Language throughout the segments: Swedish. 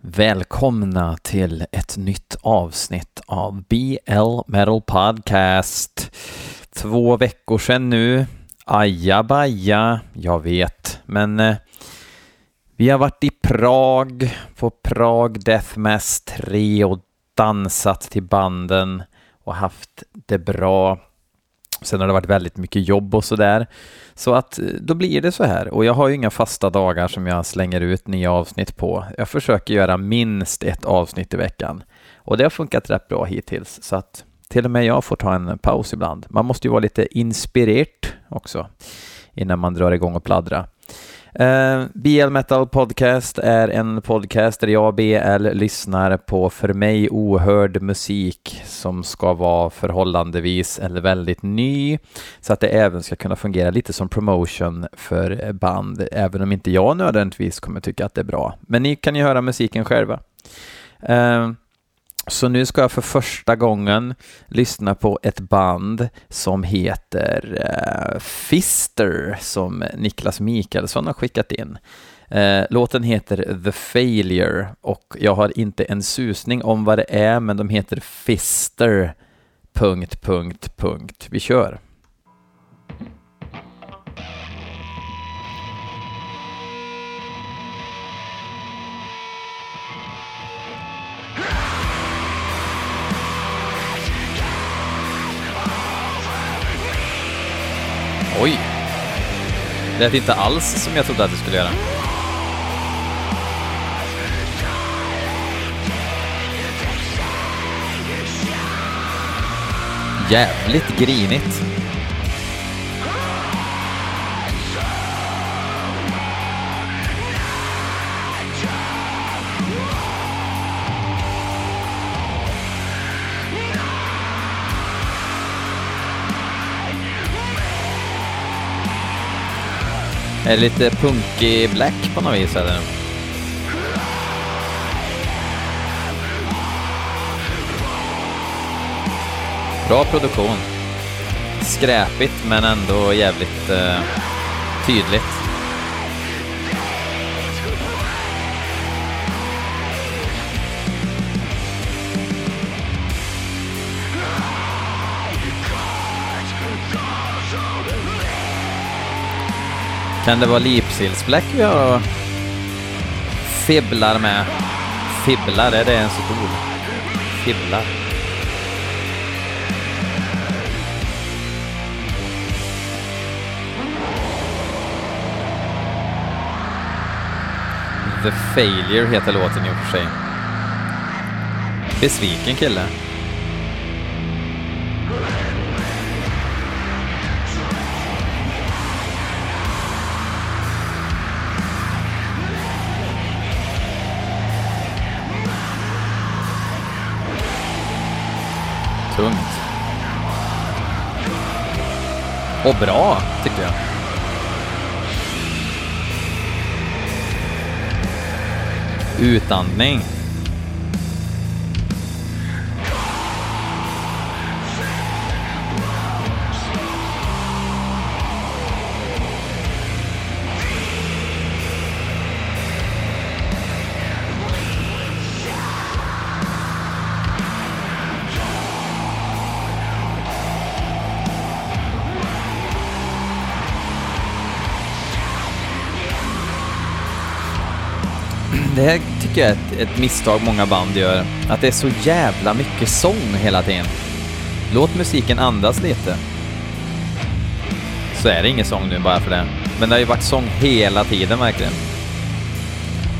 Välkomna till ett nytt avsnitt av BL Metal Podcast. Två veckor sedan nu. Aja baja, jag vet, men eh, vi har varit i Prag på Prag Death Mass 3 och dansat till banden och haft det bra. Sen har det varit väldigt mycket jobb och sådär. Så att eh, då blir det så här. Och jag har ju inga fasta dagar som jag slänger ut nya avsnitt på. Jag försöker göra minst ett avsnitt i veckan. Och det har funkat rätt bra hittills. Så att till och med jag får ta en paus ibland. Man måste ju vara lite inspirerad också innan man drar igång och pladdra. Eh, uh, BL Metal Podcast är en podcast där jag, BL, lyssnar på för mig ohörd musik som ska vara förhållandevis eller väldigt ny så att det även ska kunna fungera lite som promotion för band, även om inte jag nödvändigtvis kommer tycka att det är bra. Men ni kan ju höra musiken själva. Uh, så nu ska jag för första gången lyssna på ett band som heter eh, uh, Fister som Niklas Mikaelsson har skickat in. Uh, låten heter The Failure och jag har inte en susning om vad det är men de heter Fister... Punkt, punkt, punkt. Vi kör. Oj! Det lät inte alls som jag trodde att det skulle göra. Jävligt grinigt. Är det lite punkig black på något vis eller? Bra produktion. Skräpigt men ändå jävligt uh, tydligt. Kan det vara lipsillsbläck vi har och fibblar med? Fibblar, är det ens ett ord? Fibblar. The Failure heter låten i och för sig. Besviken kille. Och bra, tycker jag. Utandning. Det här tycker jag är ett, ett, misstag många band gör. Att det är så jävla mycket sång hela tiden. Låt musiken andas lite. Så är det ingen sång nu bara för det. Men det har ju varit sång hela tiden verkligen.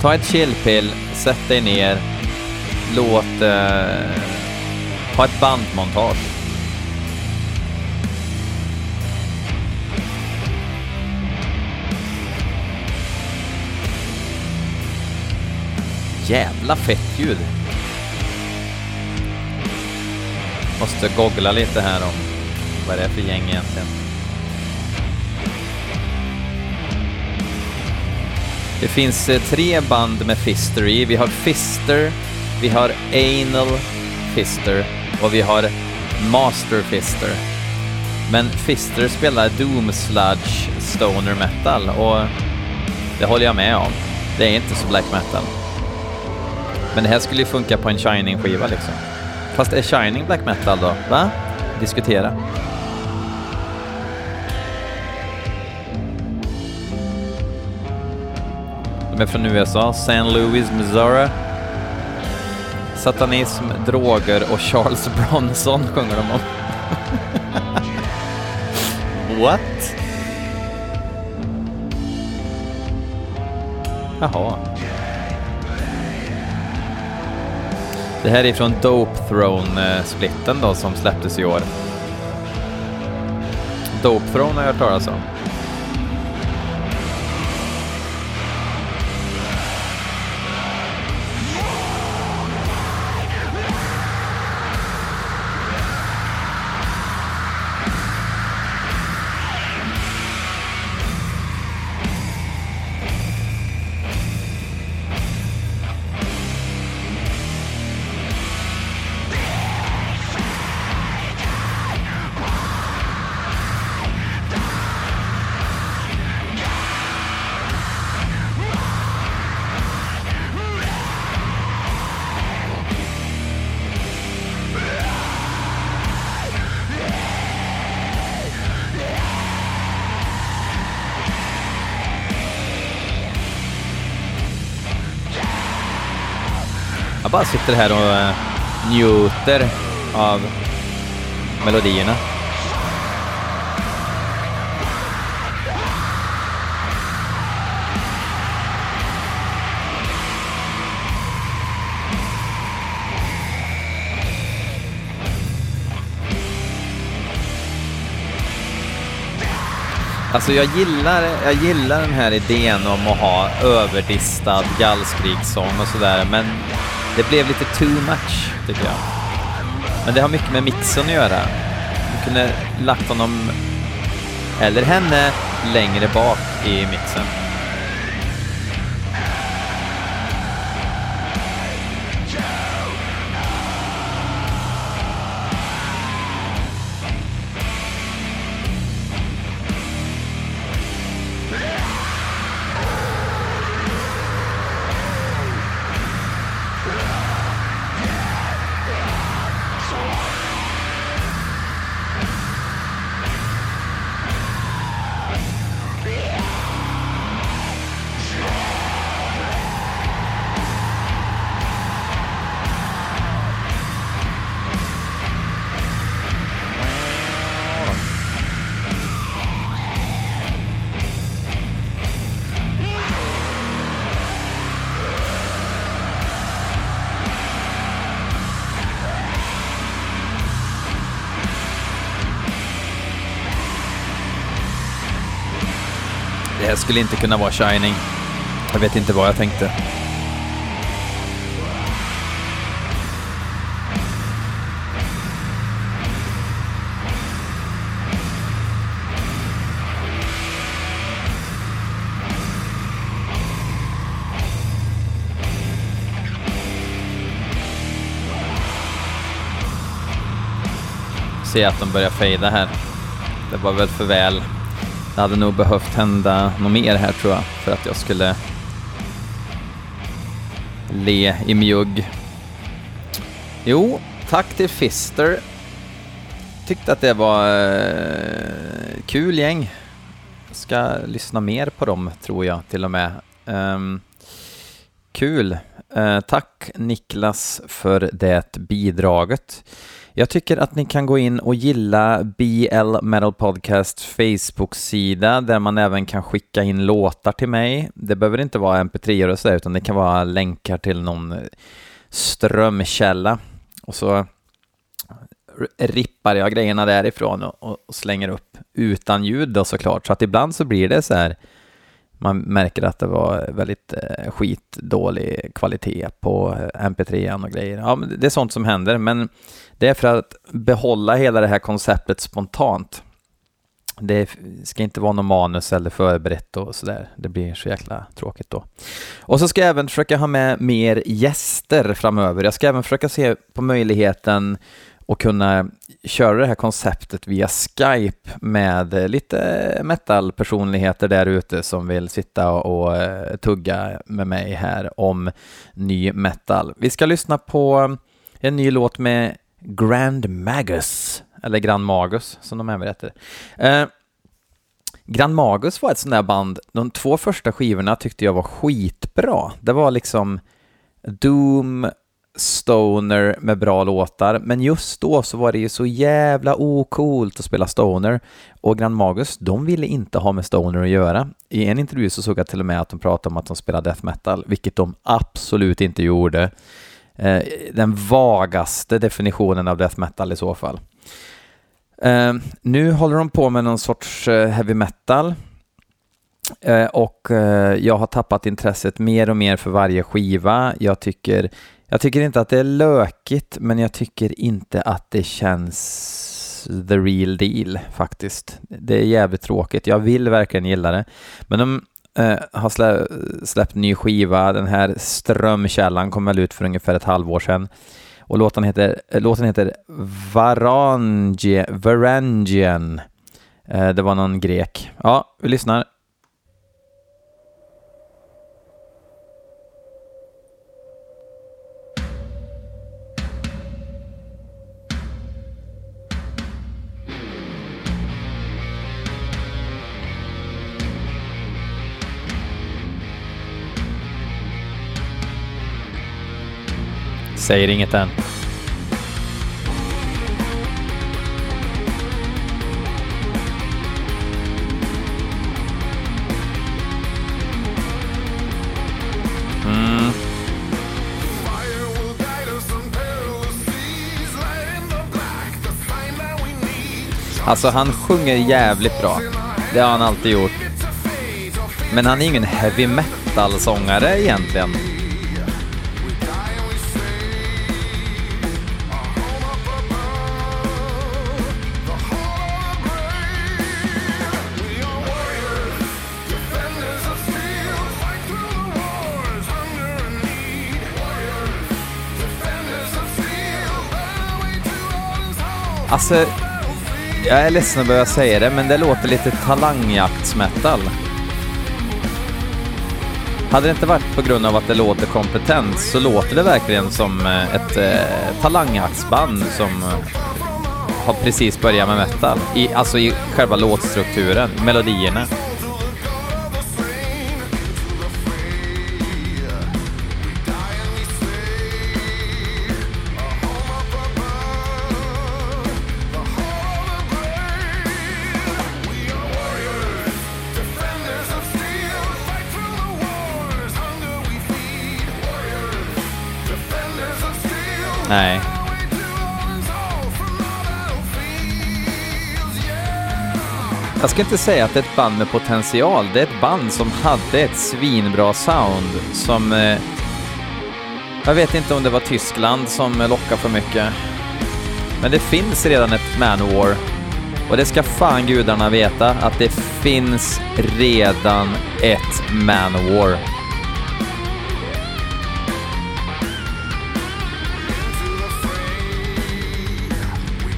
Ta ett chillpill, sätt dig ner, låt... Eh, ha ett bandmontage. Jävla fett ljud. Måste googla lite här om vad det är för gäng egentligen. Det finns eh, tre band med Fister i. Vi har Fister, vi har Anal Fister och vi har Master Fister. Men Fister spelar Doom Sludge Stoner Metal och det håller jag med om. Det är inte så black metal. Men det här skulle ju funka på en Shining-skiva liksom. Fast är Shining black metal då? Va? Diskutera. De är från USA, San Louis, Missouri. Satanism, droger och Charles Bronson sjunger de om. What? Jaha. Det här är från Dope Throne-splitten eh, då som släpptes i år. Dope Throne har jag hört talas om. Jag bara sitter här och eh, njuter av melodierna. Alltså jag gillar, jag gillar den här idén om att ha överdistad gallskrikssång och sådär, men det blev lite too much, tycker jag. Men det har mycket med mixen att göra. Du kunde lagt honom, eller henne, längre bak i mixen. Här skulle inte kunna vara Shining. Jag vet inte vad jag tänkte. Se att de börjar fejda här. Det var väl för väl. Det hade nog behövt hända något mer här tror jag för att jag skulle le i mjugg. Jo, tack till Fister. Tyckte att det var eh, kul gäng. Ska lyssna mer på dem tror jag till och med. Um, kul. Uh, tack Niklas för det bidraget. Jag tycker att ni kan gå in och gilla BL Metal Podcast Facebook-sida där man även kan skicka in låtar till mig. Det behöver inte vara mp3 och sådär utan det kan vara länkar till någon eh, strömkälla och så eh, rippar jag grejerna därifrån och, och slänger upp utan ljud då såklart. Så att ibland så blir det så här man märker att det var väldigt eh, skitdålig kvalitet på eh, mp3 och grejer. Ja, men det är sånt som händer, men det är för att behålla hela det här konceptet spontant. Det ska inte vara något manus eller förberett och sådär. Det blir så jäkla tråkigt då. Och så ska jag även försöka ha med mer gäster framöver. Jag ska även försöka se på möjligheten och kunna köra det här konceptet via Skype med lite metal-personligheter där ute som vill sitta och eh, tugga med mig här om ny metal. Vi ska lyssna på eh, en ny låt med Grand Magus, eller Grand Magus som de även heter. Eh, Grand Magus var ett sånt där band, de två första skivorna tyckte jag var skitbra. Det var liksom Doom, stoner med bra låtar, men just då så var det ju så jävla ocoolt att spela stoner och Grand Magus, de ville inte ha med stoner att göra. I en intervju så såg jag till och med att de pratade om att de spelade death metal, vilket de absolut inte gjorde. Eh, den vagaste definitionen av death metal i så fall. Eh, nu håller de på med någon sorts eh, heavy metal eh, och eh, jag har tappat intresset mer och mer för varje skiva. Jag tycker jag tycker inte att det är lökigt, men jag tycker inte att det känns the real deal faktiskt. Det är jävligt tråkigt. Jag vill verkligen gilla det. Men de eh, har slä, släppt ny skiva. Den här Strömkällan kom väl ut för ungefär ett halvår sedan. Och låten heter, eh, låten heter Varangie, Varangian. Eh, det var någon grek. Ja, vi lyssnar. Säger inget än. Mm. Alltså han sjunger jävligt bra. Det har han alltid gjort. Men han är ingen heavy metal-sångare egentligen. Alltså, jag är ledsen att behöva säga det, men det låter lite talangjaktsmetal. Hade det inte varit på grund av att det låter kompetent så låter det verkligen som eh, ett eh, talangjaktsband som eh, har precis börjat med metal. I, alltså i själva låtstrukturen, melodierna. Nej. Jag ska inte säga att det är ett band med potential. Det är ett band som hade ett svinbra sound som... Eh, jag vet inte om det var Tyskland som lockade för mycket. Men det finns redan ett Manowar. Och det ska fan gudarna veta att det finns redan ett Manowar.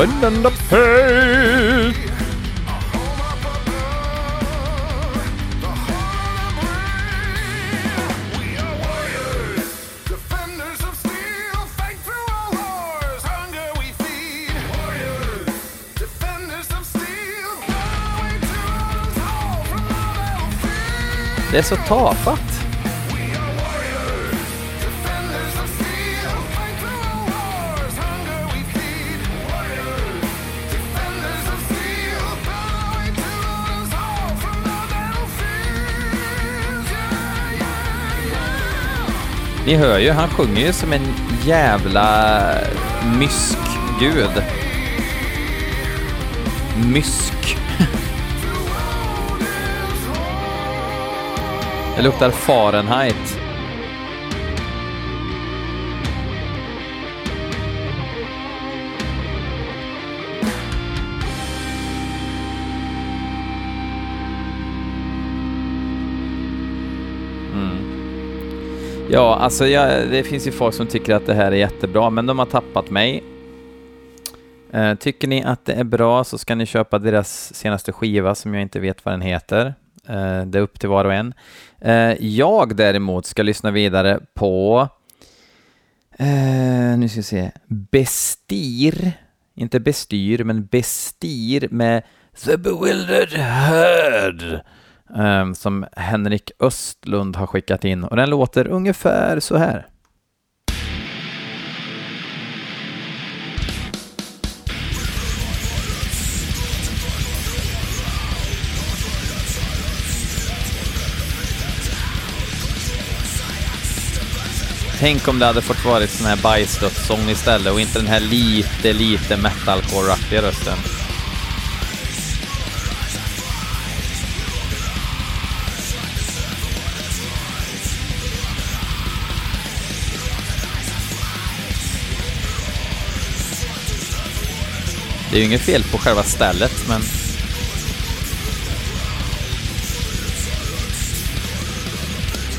When and the pain. Det är så tafatt. Ni hör ju, han sjunger ju som en jävla myskgud. Mysk. Det luktar Fahrenheit. Ja, alltså jag, det finns ju folk som tycker att det här är jättebra, men de har tappat mig. Eh, tycker ni att det är bra så ska ni köpa deras senaste skiva som jag inte vet vad den heter. Eh, det är upp till var och en. Eh, jag däremot ska lyssna vidare på eh, nu ska vi se, Bestir, inte Bestyr, men Bestir med The Bewildered Herd Ehm, som Henrik Östlund har skickat in och den låter ungefär så här. Tänk om det hade fått vara sån här bajsdödssång istället och inte den här lite, lite metalcore-aktiga rösten. Det är ju inget fel på själva stället, men...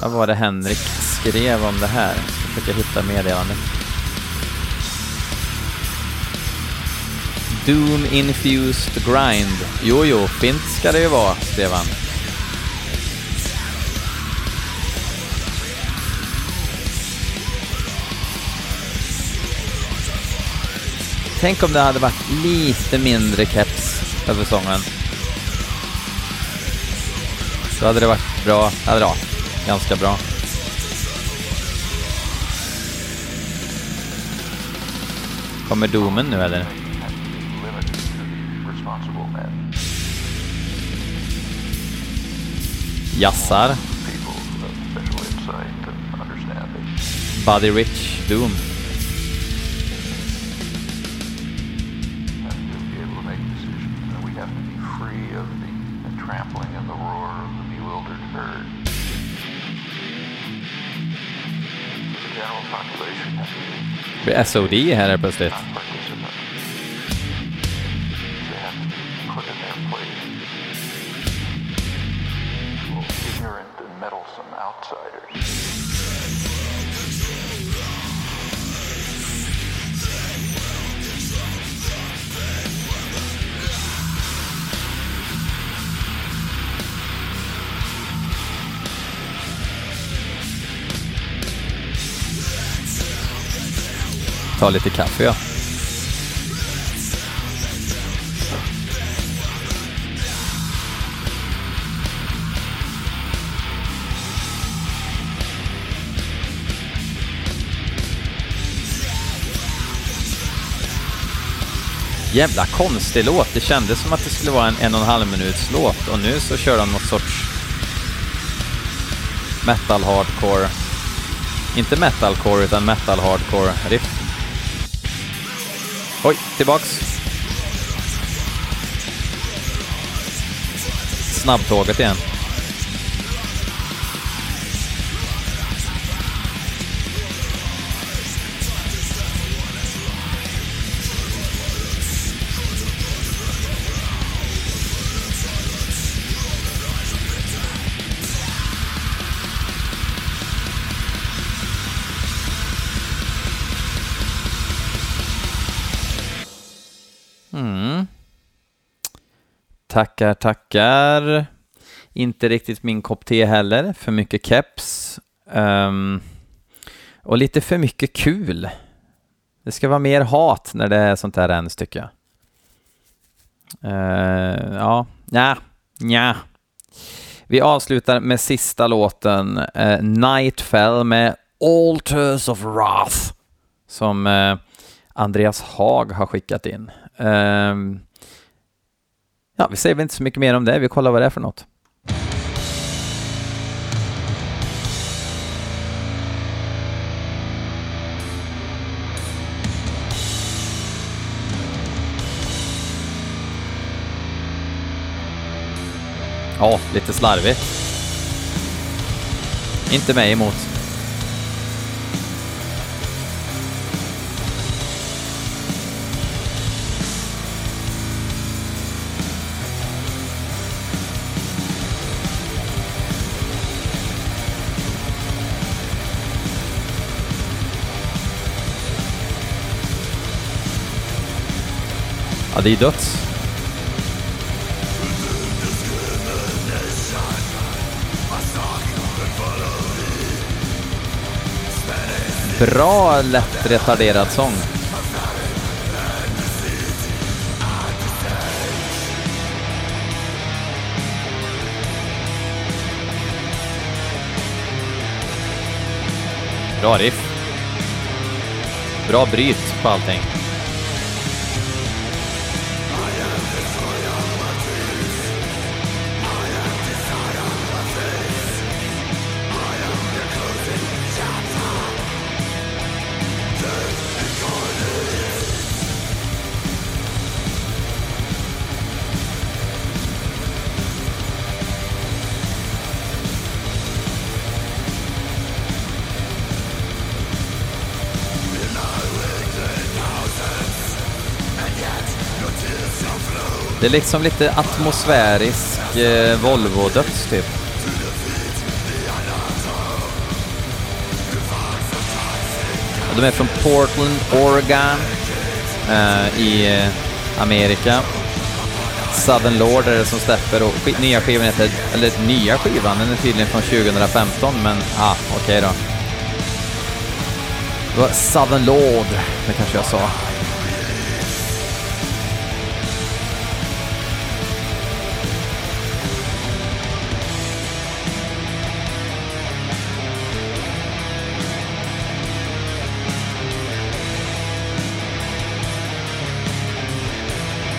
Vad var det Henrik skrev om det här? Jag ska försöka hitta meddelandet. Doom Infused Grind. Jo, jo, fint ska det ju vara, skrev han. Tänk om det hade varit lite mindre keps över sången. Då hade det varit bra, eller ja, ganska bra. Kommer domen nu eller? Jassar. Buddy Rich Doom. SOD här plötsligt. Ta lite kaffe ja. Jävla konstig låt. Det kändes som att det skulle vara en en och en halv minuts låt och nu så kör de något sorts metal hardcore. Inte metalcore utan metal hardcore riff. Oj, tillbaks. Snabbtåget igen. Tackar, tackar. Inte riktigt min kopp te heller. För mycket keps. Um, och lite för mycket kul. Det ska vara mer hat när det är sånt här ens, tycker jag. Uh, ja, nja, nja. Vi avslutar med sista låten, uh, Nightfell med Alters of Wrath, som uh, Andreas Haag har skickat in. Uh, Ja, vi säger väl inte så mycket mer om det. Vi kollar vad det är för något. Ja, lite slarvigt. Inte mig emot. Ja, det är döds. Bra lätt retarderad sång. Bra riff. Bra bryt på allting. Det är liksom lite atmosfärisk eh, Volvo-döds typ. De är från Portland, Oregon eh, i eh, Amerika. Southern Lord är det som släpper och sk nya skivan heter, eller nya skivan, den är tydligen från 2015 men ah, okej okay då. Det var Southern Lord, det kanske jag sa.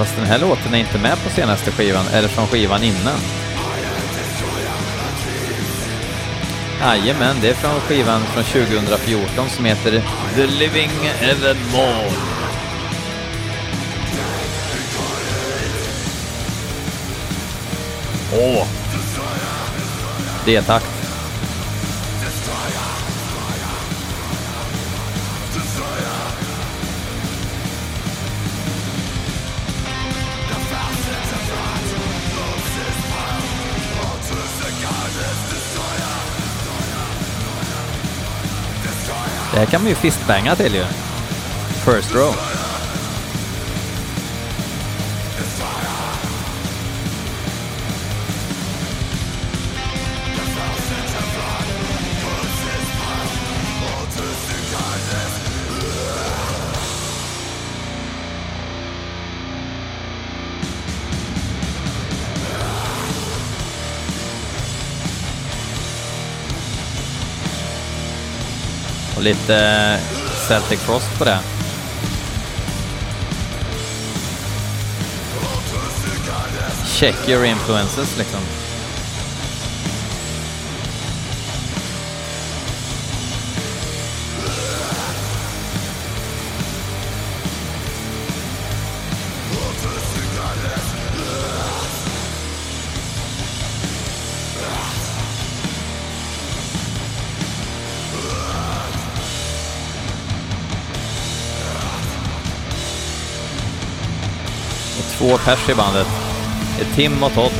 Fast den här låten är inte med på senaste skivan, eller från skivan innan. Jajamän, det är från skivan från 2014 som heter The Living Evermore. Åh! D-takt. Det här kan man ju fistbanga till ju. First row. Och lite eh, Celtic Frost på det. Check your influences liksom. Två pers i bandet. Det är Tim och Todd.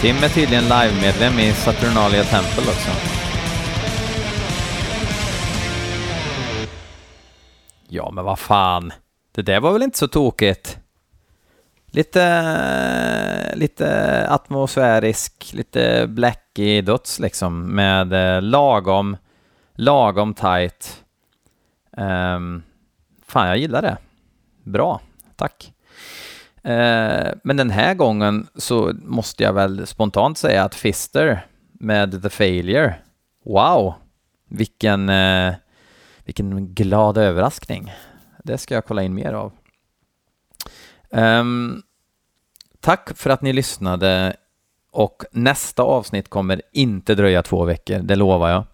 Tim är tydligen live-medlem i Saturnalia Temple också. Ja, men vad fan. Det där var väl inte så tokigt? Lite, lite atmosfärisk, lite blacky dots liksom med eh, lagom, lagom tight. Um, fan, jag gillar det. Bra, tack. Uh, men den här gången så måste jag väl spontant säga att Fister med The Failure, wow, vilken, uh, vilken glad överraskning. Det ska jag kolla in mer av. Um, tack för att ni lyssnade och nästa avsnitt kommer inte dröja två veckor, det lovar jag.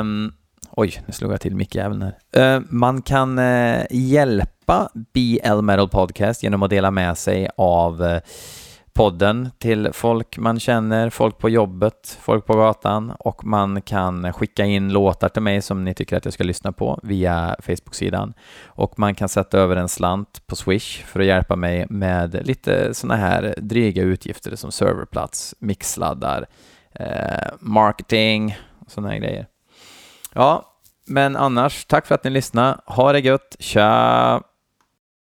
Um, oj, nu slog jag till mickjäveln här. Uh, man kan uh, hjälpa BL Metal Podcast genom att dela med sig av uh, podden till folk man känner, folk på jobbet, folk på gatan och man kan skicka in låtar till mig som ni tycker att jag ska lyssna på via Facebook-sidan och man kan sätta över en slant på Swish för att hjälpa mig med lite sådana här dryga utgifter som serverplats, mixladdar, eh, marketing och sådana här grejer. Ja, men annars, tack för att ni lyssnade. Ha det gött. Tja!